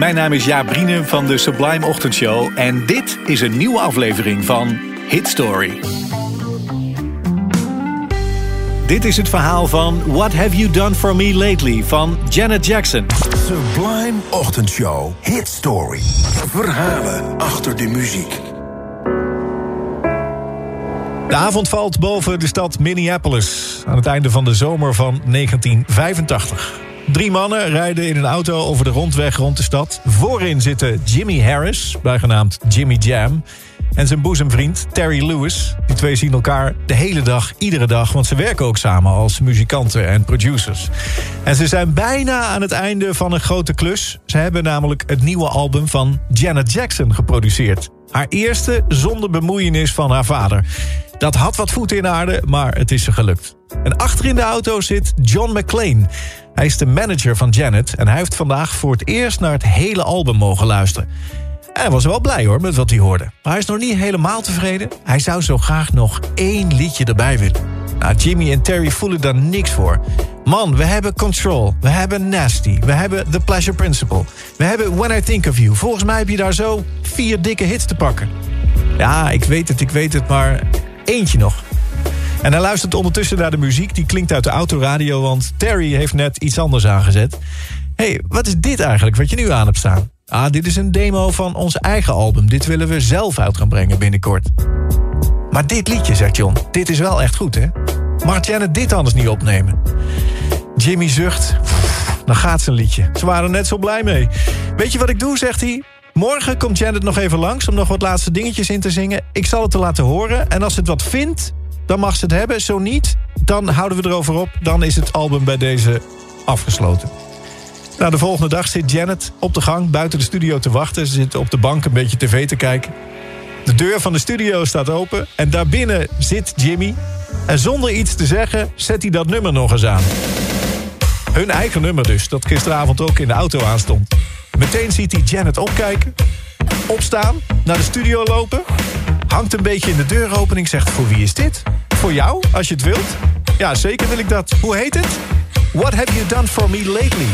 Mijn naam is Jaap Brienen van de Sublime Ochtendshow en dit is een nieuwe aflevering van Hit Story. Dit is het verhaal van What Have You Done For Me Lately van Janet Jackson. Sublime Ochtendshow Hit Story. Verhalen achter de muziek. De avond valt boven de stad Minneapolis aan het einde van de zomer van 1985. Drie mannen rijden in een auto over de rondweg rond de stad. Voorin zitten Jimmy Harris, bijgenaamd Jimmy Jam... en zijn boezemvriend Terry Lewis. Die twee zien elkaar de hele dag, iedere dag... want ze werken ook samen als muzikanten en producers. En ze zijn bijna aan het einde van een grote klus. Ze hebben namelijk het nieuwe album van Janet Jackson geproduceerd. Haar eerste zonder bemoeienis van haar vader. Dat had wat voeten in aarde, maar het is ze gelukt. En achter in de auto zit John McClane. Hij is de manager van Janet en hij heeft vandaag voor het eerst naar het hele album mogen luisteren. En hij was wel blij hoor met wat hij hoorde. Maar hij is nog niet helemaal tevreden. Hij zou zo graag nog één liedje erbij willen. Nou, Jimmy en Terry voelen daar niks voor. Man, we hebben Control, we hebben Nasty, we hebben The Pleasure Principle... we hebben When I Think of You. Volgens mij heb je daar zo vier dikke hits te pakken. Ja, ik weet het, ik weet het, maar eentje nog. En hij luistert ondertussen naar de muziek. Die klinkt uit de autoradio, want Terry heeft net iets anders aangezet. hey, wat is dit eigenlijk wat je nu aan hebt staan? Ah, dit is een demo van ons eigen album. Dit willen we zelf uit gaan brengen binnenkort. Maar dit liedje, zegt John, dit is wel echt goed, hè? Mag Janet dit anders niet opnemen? Jimmy zucht. Dan gaat zijn liedje. Ze waren net zo blij mee. Weet je wat ik doe, zegt hij? Morgen komt Janet nog even langs om nog wat laatste dingetjes in te zingen. Ik zal het te laten horen. En als ze het wat vindt, dan mag ze het hebben. Zo niet, dan houden we erover op. Dan is het album bij deze afgesloten. Nou, de volgende dag zit Janet op de gang buiten de studio te wachten. Ze zit op de bank een beetje tv te kijken. De deur van de studio staat open en daarbinnen zit Jimmy. En zonder iets te zeggen zet hij dat nummer nog eens aan. Hun eigen nummer dus, dat gisteravond ook in de auto aanstond. Meteen ziet hij Janet opkijken, opstaan, naar de studio lopen... hangt een beetje in de deuropening, zegt voor wie is dit? Voor jou, als je het wilt? Ja, zeker wil ik dat. Hoe heet het? What have you done for me lately?